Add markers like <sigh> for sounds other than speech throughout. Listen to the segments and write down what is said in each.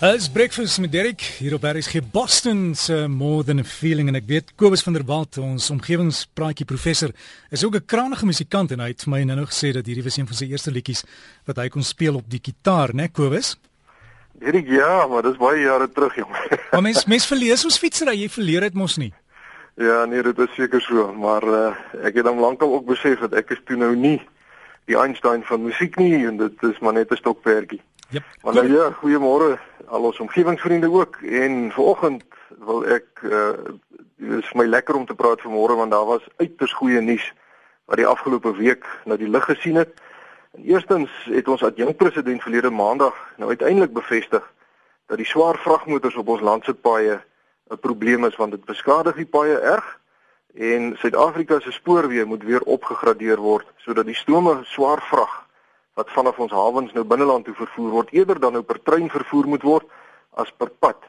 As breakfast met Derek hier op RSG Boston se More Than a Feeling en ek weet Kobus van der Walt ons omgewingspraatjie professor is ook 'n krangige musikant en hy het vir my nou gesê dat hierdie was een van sy eerste liedjies wat hy kon speel op die gitaar, né Kobus? Derek ja, maar dis baie jare terug jong. <laughs> Maar mens mens verlees ons fietsry, jy verleer dit mos nie. Ja, nee, dit is seker so, maar uh, ek het dan lankal ook besef dat ek is toe nou nie die Einstein van musiek nie en dit is maar net 'n stokperdjie. Jep. Maar nou ja, goeiemôre al ons omgewingsvriende ook en vanoggend wil ek uh dit is my lekker om te praat vanmôre want daar was uiters goeie nuus wat die afgelope week na die lig gesien het. En eerstens het ons adjunkpresident verlede maandag nou uiteindelik bevestig dat die swaar vragmotors op ons land se paaie 'n probleem is want dit beskadig die paaie erg en Suid-Afrika se spoorweë moet weer opgegradeer word sodat die stome swaar vrag wat vanaf ons hawens nou binneland toe vervoer word eerder dan nou per trein vervoer moet word as per pad.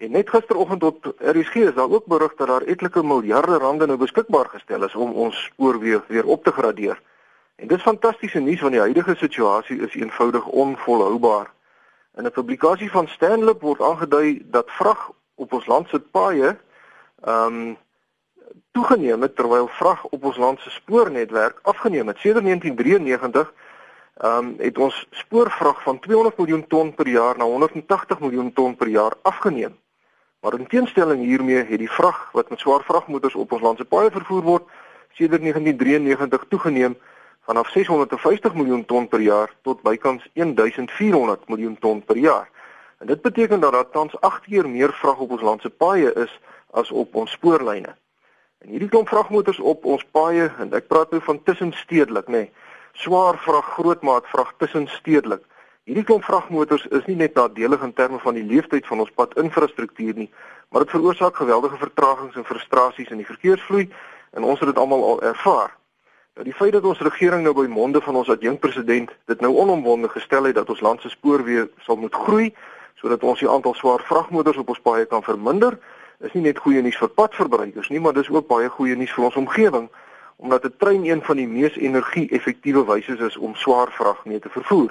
En net gisteroggend op RSG is daar ook berig dat daar etlike miljarde rande nou beskikbaar gestel is om ons spoorweë weer op te gradeer. En dis fantastiese nuus want die huidige situasie is eenvoudig onvolhoubaar. In 'n publikasie van Stanlip word aangedui dat vrag op ons land se paaie ehm um, toegeneem het terwyl vrag op ons land se spoornetwerk afgeneem het. Sedert 1993 ehm um, het ons spoorvrag van 200 miljoen ton per jaar na 180 miljoen ton per jaar afgeneem. Maar in teenstelling hiermee het die vrag wat met swaar vragmotors op ons land se paaie vervoer word, sedert 1993 toegeneem vanaf 650 miljoen ton per jaar tot bykans 1400 miljoen ton per jaar. En dit beteken dat daar tans 8 keer meer vrag op ons land se paaie is as op ons spoorlyne. En hierdie klomp vragmotors op ons paaie en ek praat nou van tussenstedelik, nê. Nee, swaar vrag, grootmaat vrag tussenstedelik. Hierdie klomp vragmotors is nie net nadelig in terme van die leeftyd van ons padinfrastruktuur nie, maar dit veroorsaak geweldige vertragings en frustrasies in die verkeersvloei en ons het dit almal al ervaar. Nou die feit dat ons regering nou by monde van ons adjunkpresident dit nou onomwonde gestel het dat ons land se spoorweë sal moet groei sodat ons die aantal swaar vragmotors op ons paaie kan verminder, is nie net goeie nuus vir padverbruikers nie, maar dis ook baie goeie nuus vir ons omgewing omdat 'n trein een van die mees energie-effektiewe wyse is om swaar vrag mee te vervoer.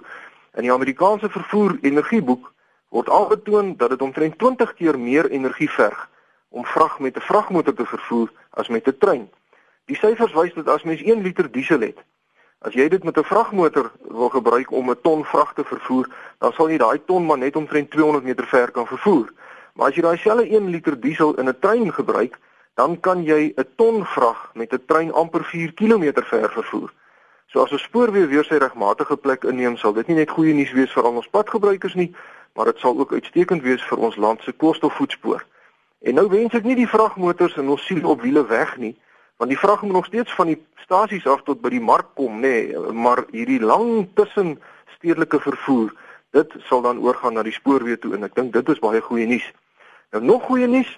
In die Amerikaanse vervoer energieboek word aangetoon dat dit omtrent 20 keer meer energie verg om vrag met 'n vragmotor te vervoer as met 'n trein. Die syfers wys dat as mens 1 liter diesel het, as jy dit met 'n vragmotor wil gebruik om 'n ton vrag te vervoer, dan sal jy daai ton maar net omtrent 200 meter ver kan vervoer. Maar as jy daai selfde 1 liter diesel in 'n trein gebruik, dan kan jy 'n ton vrag met 'n trein amper 4 km ver vervoer. So as 'n spoorweë weer sy regmatige plek inneem, sal dit nie net goeie nuus wees vir al ons padgebruikers nie, maar dit sal ook uitstekend wees vir ons land se koolstofvoetspoor. En nou wens ek nie die vragmotors en ons siel op wiele weg nie, want die vrag moet nog steeds van die stasies af tot by die mark kom, nê, nee, maar hierdie lang tussen stedelike vervoer, dit sal dan oorgaan na die spoorweë toe en ek dink dit is baie goeie nuus. Nou nog goeie nuus,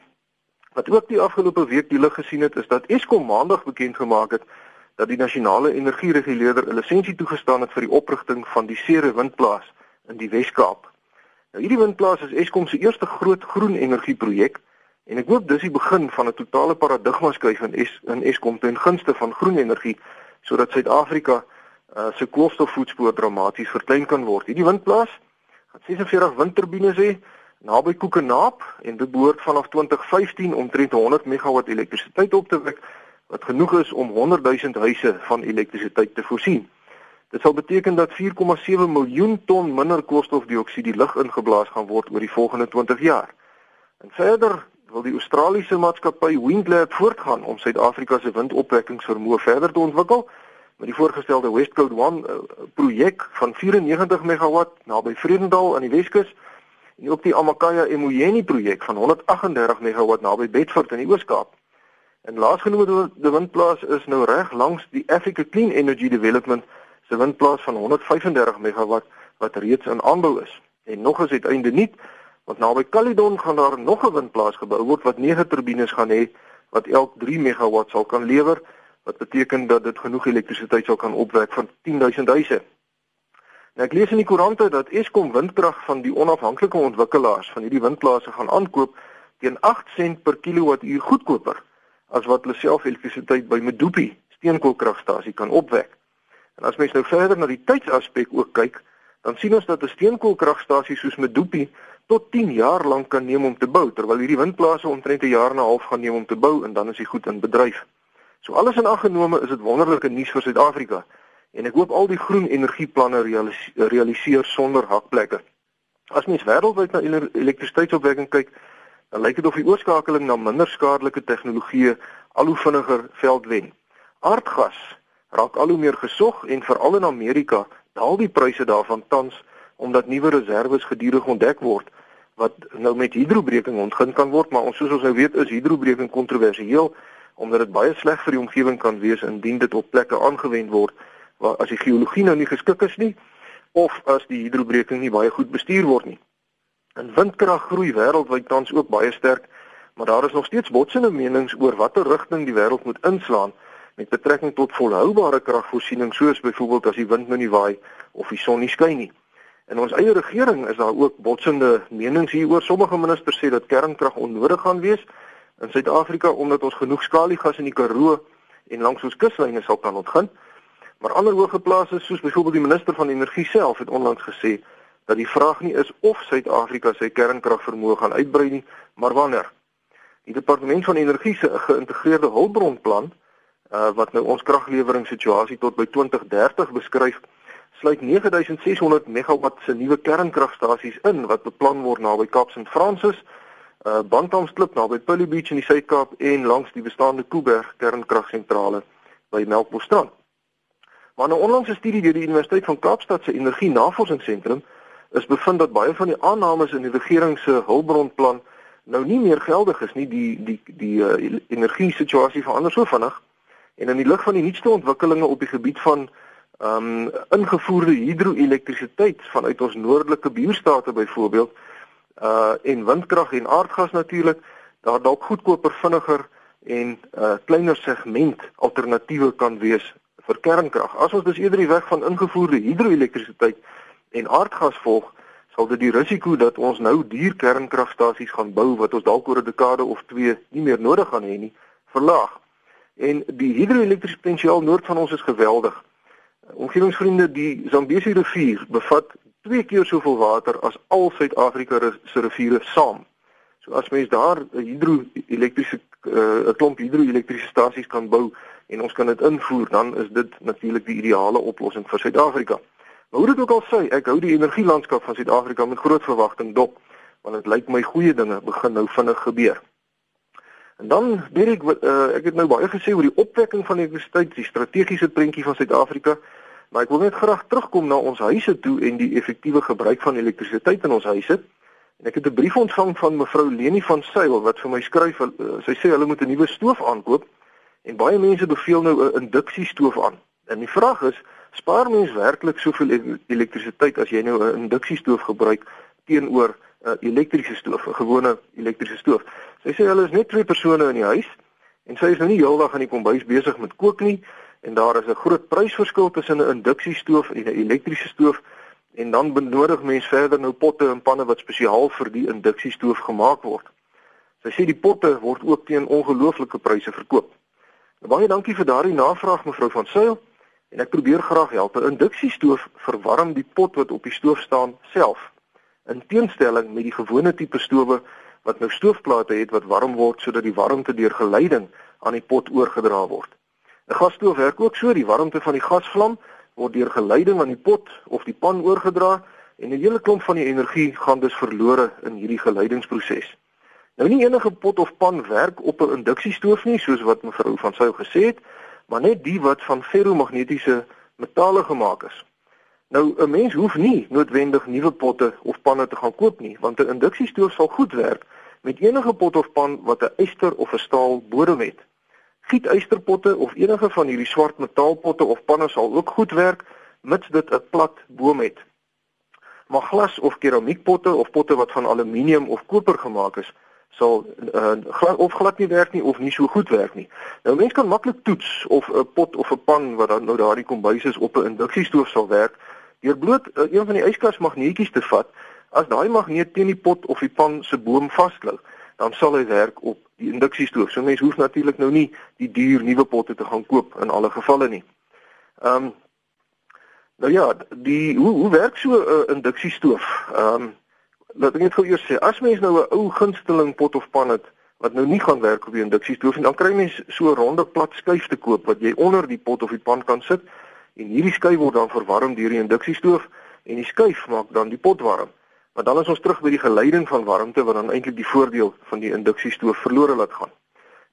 Wat ook die afgelope week die lig gesien het, is dat Eskom maandag bekend gemaak het dat die nasionale energiereguleerder 'n lisensie toegestaan het vir die oprigting van die Sere windplaas in die Wes-Kaap. Nou hierdie windplaas is Eskom se eerste groot groen energieprojek en ek hoop dis die begin van 'n totale paradigma skuif in es, in Eskom ten gunste van groen energie sodat Suid-Afrika uh, se koolstofvoetspoor dramaties verklein kan word. Hierdie windplaas gaan 46 windturbines hê naby Koekenaap en dit behoort vanaf 2015 omtrent 100 megawatt elektrisiteit op te wek wat genoeg is om 100 000 huise van elektrisiteit te voorsien. Dit sal beteken dat 4,7 miljoen ton minder koolstofdioksied die lug ingeblaas gaan word oor die volgende 20 jaar. En verder wil die Australiese maatskappy Windlab voortgaan om Suid-Afrika se windopwekkingsvermoë verder te ontwikkel met die voorgestelde West Coast 1 uh, projek van 94 megawatt naby Vredendal aan die Weskus en ook die Amakaya Emoyeni projek van 138 megawatt naby Bedford in die Oos-Kaap. En laasgenoemde die windplaas is nou reg langs die Africa Clean Energy Development se windplaas van 135 megawatt wat reeds in aanbou is. En nog is dit einde nie, want naby Caledon gaan daar nog 'n windplaas gebou word wat 9 turbines gaan hê wat elk 3 megawatt sal kan lewer wat beteken dat dit genoeg elektrisiteit sal kan opwek vir 10000 huise. Nou ek lees in die koerante dat Eskom windkrag van die onafhanklike ontwikkelaars van hierdie windplase gaan aankoop teen 8 sent per kilowattuur goedkoper as wat hulle self elektrisiteit by Medupi steenkoolkragstasie kan opwek. En as mens nou verder na die tydsaspek ook kyk, dan sien ons dat 'n steenkoolkragstasie soos Medupi tot 10 jaar lank kan neem om te bou terwyl hierdie windplase omtrent 'n jaar en 'n half gaan neem om te bou en dan is hy goed in bedryf. So alles in ag genome is dit wonderlike nuus vir Suid-Afrika en ek hoop al die groen energieplanne realiseer, realiseer sonder hakplekke. As mens wêreldwyd na elektrisiteitsopwekking kyk, dan lyk dit of die oorskakeling na minder skadelike tegnologieë al hoe vinniger veld wen. Aardgas raak al hoe meer gesog en veral in Amerika daal die pryse daarvan tans omdat nuwe reserve gedurig ontdek word wat nou met hidrobreking ontgin kan word maar ons soos ons nou weet is hidrobreking kontroversieel omdat dit baie sleg vir die omgewing kan wees indien dit op plekke aangewend word as die geologie nou nie geskik is nie of as die hidrobreking nie baie goed bestuur word nie. In windkrag groei wêreldwyd tans ook baie sterk, maar daar is nog steeds botsende menings oor watter rigting die wêreld moet inslaan met betrekking tot volhoubare kragvoorsiening soos byvoorbeeld as die wind nou nie waai of die son nie skyn nie. In ons eie regering is daar ook botsende menings hieroor. Sommige ministers sê dat kernkrag onnodig gaan wees in Suid-Afrika omdat ons genoeg skaliegas in die Karoo en langs ons kuslyne sal kan ontgin. Maar ander hoëgeplaases soos byvoorbeeld die minister van energie self het onlangs gesê dat die vraag nie is of Suid-Afrika sy kernkragvermoë gaan uitbrei nie, maar wanneer. Die departement van energie se geïntegreerde hulpbronplan uh, wat nou ons kragleweringssituasie tot by 2030 beskryf, sluit 9600 megawatt se nuwe kernkragstasies in wat beplan word naby Kaap St Francis, uh Bantamsklip naby Pilly Beach in die Suid-Kaap en langs die bestaande Kuiberg kernkragsentrale by Melkbosstrand. Maar 'n nou onlangse studie deur die Universiteit van Kaapstad se Energie Navorsingsentrum is bevind dat baie van die aannames in die regering se hulpbronplan nou nie meer geldig is nie. Die die die uh, energie situasie verander so vinnig En in die lig van die nuutste ontwikkelinge op die gebied van ehm um, ingevoerde hidroelektrisiteit vanuit ons noordelike buurstate byvoorbeeld uh en windkrag en aardgas natuurlik daar dalk goedkoper vinniger en 'n uh, kleiner segment alternatiewe kan wees vir kernkrag. As ons dus eerder die weg van ingevoerde hidroelektrisiteit en aardgas volg, sal dit die risiko dat ons nou duur kernkragstasies gaan bou wat ons dalk oor 'n dekade of 2 nie meer nodig gaan hê nie, verlaag. En die hidroelektriese potensiaal noord van ons is geweldig. Omgewingsvriende, die Zambesi rivier bevat twee keer soveel water as al Suid-Afrika se riviere saam. So as mens daar hidroelektriese 'n uh, klomp hidroelektriese stasies kan bou en ons kan dit invoer, dan is dit natuurlik die ideale oplossing vir Suid-Afrika. Maar hoe dit ook al sê, ek hou die energielandskap van Suid-Afrika met groot verwagting dop, want dit lyk my goeie dinge begin nou vinnig gebeur. En dan weet ek uh, ek het nou baie gesê oor die opwekking van elektrisiteit, die strategiese prentjie van Suid-Afrika, maar ek wil net graag terugkom na ons huise toe en die effektiewe gebruik van elektrisiteit in ons huise. En ek het 'n brief ontvang van mevrou Leni van Sail wat vir my skryf, uh, sy sê hulle moet 'n nuwe stoof aankoop en baie mense beveel nou 'n induksiestoof aan. En die vraag is, spaar mens werklik soveel e-, elektrisiteit as jy nou 'n induksiestoof gebruik teenoor 'n uh, elektriese stoof, 'n gewone elektriese stoof? Sy sê hulle is net twee persone in die huis en sy is nou nie heeldag aan die kombuis besig met kook nie en daar is 'n groot prysverskil tussen 'n induksiestoof en 'n elektriese stoof en dan benodig mens verder nou potte en panne wat spesiaal vir die induksiestoof gemaak word. Sy sê die potte word ook teen ongelooflike pryse verkoop. Nou, baie dankie vir daardie navraag mevrou van Sail en ek probeer graag help. 'n Induksiestoof verwarm die pot wat op die stoof staan self. In teenstelling met die gewone tipe stowe wat nou stoofplate het wat warm word sodat die warmte deur geleiding aan die pot oorgedra word. 'n Gasstoof werk ook so, die warmte van die gasvlam word deur geleiding aan die pot of die pan oorgedra en 'n hele klomp van die energie gaan dus verlore in hierdie geleidingsproses. Nou nie enige pot of pan werk op 'n induksiestoof nie, soos wat mevrou van Sail gesê het, maar net die wat van ferromagnetiese metale gemaak is. Nou 'n mens hoef nie noodwendig nuwe potte of panne te gaan koop nie, want 'n induksiestoof sal goed werk met enige pot of pan wat 'n yster of 'n staal bodem het. Gietysterpotte of enige van hierdie swart metaalpotte of panne sal ook goed werk mits dit 'n plat boom het. Maar glas of keramiekpotte of potte wat van aluminium of koper gemaak is, sal uh, glad of glad nie werk nie of nie so goed werk nie. Nou mense kan maklik toets of 'n pot of 'n pan wat dan nou daardie kombuis is op 'n induksiestoof sal werk deur bloot uh, een van die yskasmagneetjies te vat As daai magneet teen die pot of die pan se boom vasklou, dan sal hy werk op die induksiestoof. So mense hoef natuurlik nou nie die duur nuwe potte te gaan koop in alle gevalle nie. Ehm um, Nou ja, die hoe hoe werk so 'n uh, induksiestoof? Ehm um, laat ek net gou eers sê, as mens nou 'n ou gunsteling pot of pan het wat nou nie gaan werk op die induksiestoof nie, dan kry mens so 'n ronde plat skuif te koop wat jy onder die pot of die pan kan sit en hierdie skuif word dan verwarm deur die induksiestoof en die skuif maak dan die pot warm. Maar dan is ons terug by die geleiding van warmte wat dan eintlik die voordeel van die induksiestoof verlore laat gaan.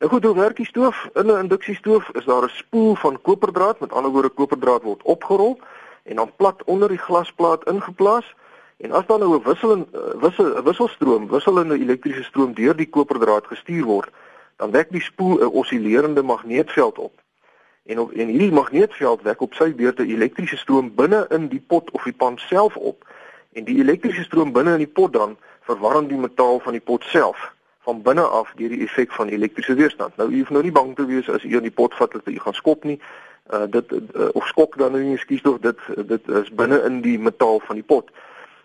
Nou goed, hoe werk die stoof? In 'n induksiestoof is daar 'n spoel van koperdraad, met ander woorde koperdraad word opgerol en dan plat onder die glasplaat ingeplaas. En as dan nou 'n wissel wissel 'n wisselstroom, wisselende elektriese stroom deur die koperdraad gestuur word, dan wek die spoel 'n oscillerende magneetveld op. En op en hierdie magneetveld wek op sy beurt 'n elektriese stroom binne in die pot of die pan self op. En die elektriese stroom binne in die pot dan verwarm die metaal van die pot self van binne af deur die effek van elektriese weerstand. Nou u hoef nou nie bang te wees as u in die pot vat dat u gaan skop nie. Uh dit uh, of skok dan nie, ekskuus tog, dit dit is binne in die metaal van die pot.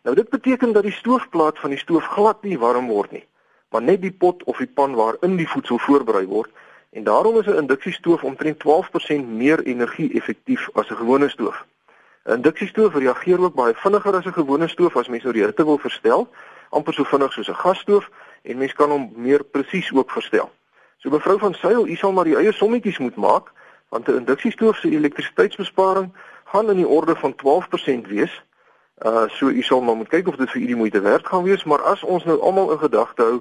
Nou dit beteken dat die stoofplaat van die stoof glad nie warm word nie, maar net die pot of die pan waarin die voedsel voorberei word en daarom is 'n induksiestoof omtrent 12% meer energie-effektief as 'n gewone stoof. Induksiestoof reageer ook baie vinniger as 'n gewone stoof as mens nou die hitte wil verstel, amper so vinnig soos 'n gasstoof en mens kan hom meer presies ook verstel. So mevrou van Sail, u sal maar die eie sommetjies moet maak want 'n induksiestoof se elektrisiteitsbesparing gaan in die orde van 12% wees Uh so u sal maar moet kyk of dit vir u die moeite werd gaan wees, maar as ons nou almal in gedagte hou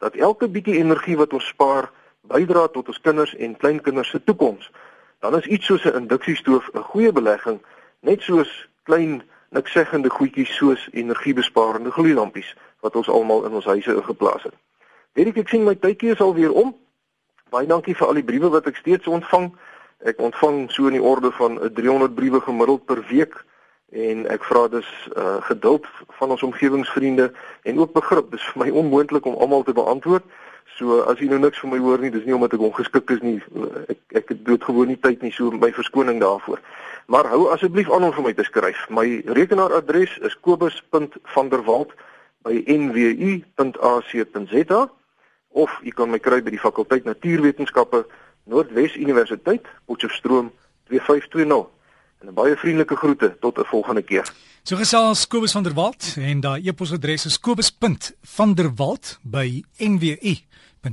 dat elke bietjie energie wat ons spaar bydra tot ons kinders en kleinkinders se toekoms, dan is iets soos 'n induksiestoof 'n goeie belegging, net soos klein niksegende goedjies soos energiebesparende gloeilampies wat ons almal in ons huise ingeplaas het. Weet ek sien my tydjie is al weer om. Baie dankie vir al die briewe wat ek steeds ontvang. Ek ontvang so in die orde van 'n 300 briewe gemiddeld per week en ek vra dus uh, geduld van ons omgewingsvriende en ook begrip. Dis vir my onmoontlik om almal te beantwoord. So as jy nou niks van my hoor nie, dis nie omdat ek ongeskik is nie. Ek ek het doodgewoon nie tyd nie, so my verskoning daarvoor. Maar hou asseblief aan om vir my te skryf. My rekenaaradres is kobus.vanderwalt@nwu.ac.za of jy kan my kry by die fakulteit Natuurwetenskappe Noordwes Universiteit, Potchefstroom 2520. En 'n baie vriendelike groete tot 'n volgende keer. So gesels Kobus van der Walt en daai e-posadres is kobus.vanderwalt by nwu.ac.za.